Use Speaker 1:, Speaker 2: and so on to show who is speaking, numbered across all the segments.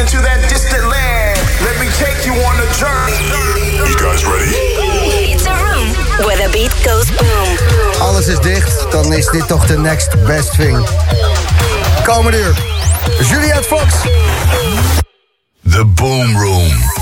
Speaker 1: into that distant land. Let me take you on a journey.
Speaker 2: You guys ready?
Speaker 3: It's a room where the beat goes boom.
Speaker 4: Alles is dicht, dan is dit toch de next best thing. Komende uur. Juliette Fox.
Speaker 2: The Boom Room.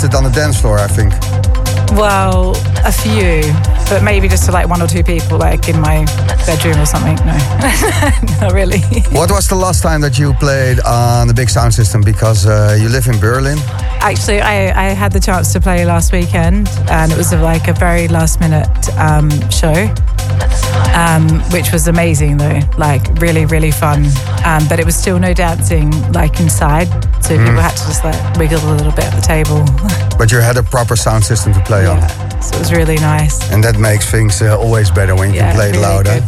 Speaker 4: Tested on the dance floor, I think.
Speaker 5: Well, a few, but maybe just to like one or two people, like in my bedroom or something. No, not really.
Speaker 4: What was the last time that you played on the big sound system? Because uh, you live in Berlin.
Speaker 5: Actually, I, I had the chance to play last weekend, and it was like a very last minute um, show, um, which was amazing though. Like really, really fun. Um, but it was still no dancing like inside, so
Speaker 4: Mm.
Speaker 5: people had to just like wiggle a little bit at the table.
Speaker 4: But you had a proper sound system to play on.
Speaker 5: yeah, so it was really nice.
Speaker 4: And that makes things uh, always better when you
Speaker 5: Yeah,
Speaker 4: can play it
Speaker 5: really
Speaker 4: louder.
Speaker 5: good.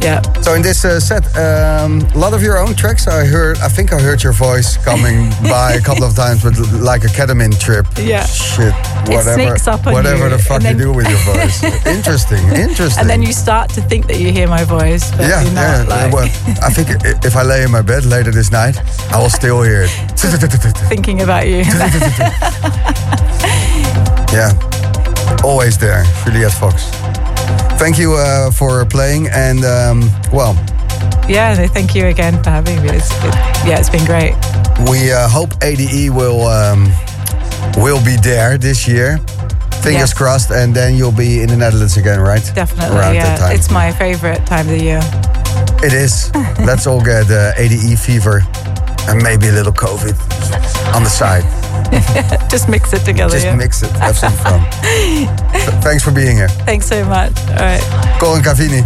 Speaker 5: Yeah.
Speaker 4: So in this uh, set, um, a lot of your own tracks. I heard. I think I heard your voice coming by a couple of times with l- like a ketamine trip.
Speaker 5: Yeah.
Speaker 4: Shit. Whatever.
Speaker 5: sneaks up on
Speaker 4: whatever
Speaker 5: you,
Speaker 4: the fuck
Speaker 5: and
Speaker 4: you do with your voice. interesting. Interesting.
Speaker 5: And then you start to think that you hear my voice, but
Speaker 4: Yeah, yeah.
Speaker 5: like,
Speaker 4: well, I think if I lay in my bed later this night, I will still hear it.
Speaker 5: thinking about you.
Speaker 4: Yeah, always there, Juliet Fox. Thank you uh, for playing, and um, well,
Speaker 5: yeah, no, thank you again for having me. It's, it, yeah, it's been great.
Speaker 4: we uh, hope ADE will um, will be there this year. Fingers
Speaker 5: Yes.
Speaker 4: crossed, and then you'll be in the Netherlands again, right?
Speaker 5: Definitely,
Speaker 4: Around
Speaker 5: yeah. It's my favorite time of the year.
Speaker 4: It is. Let's all get uh, ADE fever, and maybe a little COVID on the side.
Speaker 5: Just mix it together.
Speaker 4: Just
Speaker 5: yeah.
Speaker 4: mix it. Have some fun. Th- Thanks for being here.
Speaker 5: Thanks so much. All right.
Speaker 4: Corin Cavini.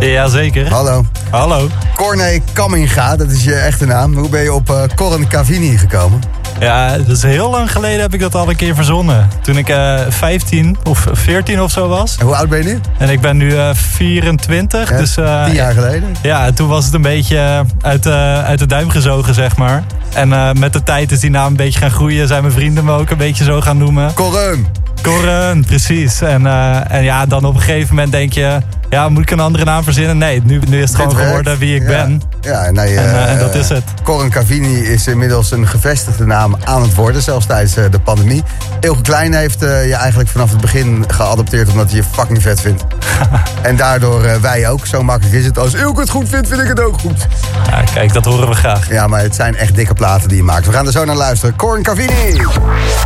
Speaker 6: Jazeker.
Speaker 4: Hallo.
Speaker 6: Hallo.
Speaker 4: Corné Kamminga, dat is je echte naam. Hoe ben je op uh, Corin Cavini gekomen?
Speaker 6: Ja, dat is heel lang geleden heb ik dat al een keer verzonnen. Toen ik eh 15 of 14 of zo was.
Speaker 4: En hoe oud ben je nu?
Speaker 6: En ik ben nu eh 24.
Speaker 4: Ja,
Speaker 6: dus, eh,
Speaker 4: Tien jaar geleden.
Speaker 6: Ja, toen was het een beetje uit, de uit de duim gezogen, zeg maar. En met de tijd is die naam een beetje gaan groeien. Zijn mijn vrienden me ook een beetje zo gaan noemen.
Speaker 4: Corin.
Speaker 6: Corren, precies. En, eh, en ja, dan op een gegeven moment denk je... Ja, moet ik een andere naam verzinnen? Nee, nu, nu is het gewoon
Speaker 4: werkt.
Speaker 6: geworden wie ik
Speaker 4: Ja.
Speaker 6: ben.
Speaker 4: Ja, nee,
Speaker 6: En,
Speaker 4: eh,
Speaker 6: eh, en dat is het.
Speaker 4: Corin Cavini is inmiddels een gevestigde naam aan het worden, zelfs tijdens eh, de pandemie. Ilke Klein heeft eh, je eigenlijk vanaf het begin geadopteerd omdat hij je fucking vet vindt. en daardoor eh, wij ook. Zo makkelijk is het. Als Ilke het goed vindt, vind ik het ook goed.
Speaker 6: Ja, kijk, dat horen we graag.
Speaker 4: Ja, maar het zijn echt dikke platen die je maakt. We gaan er zo naar luisteren. Corin Cavini.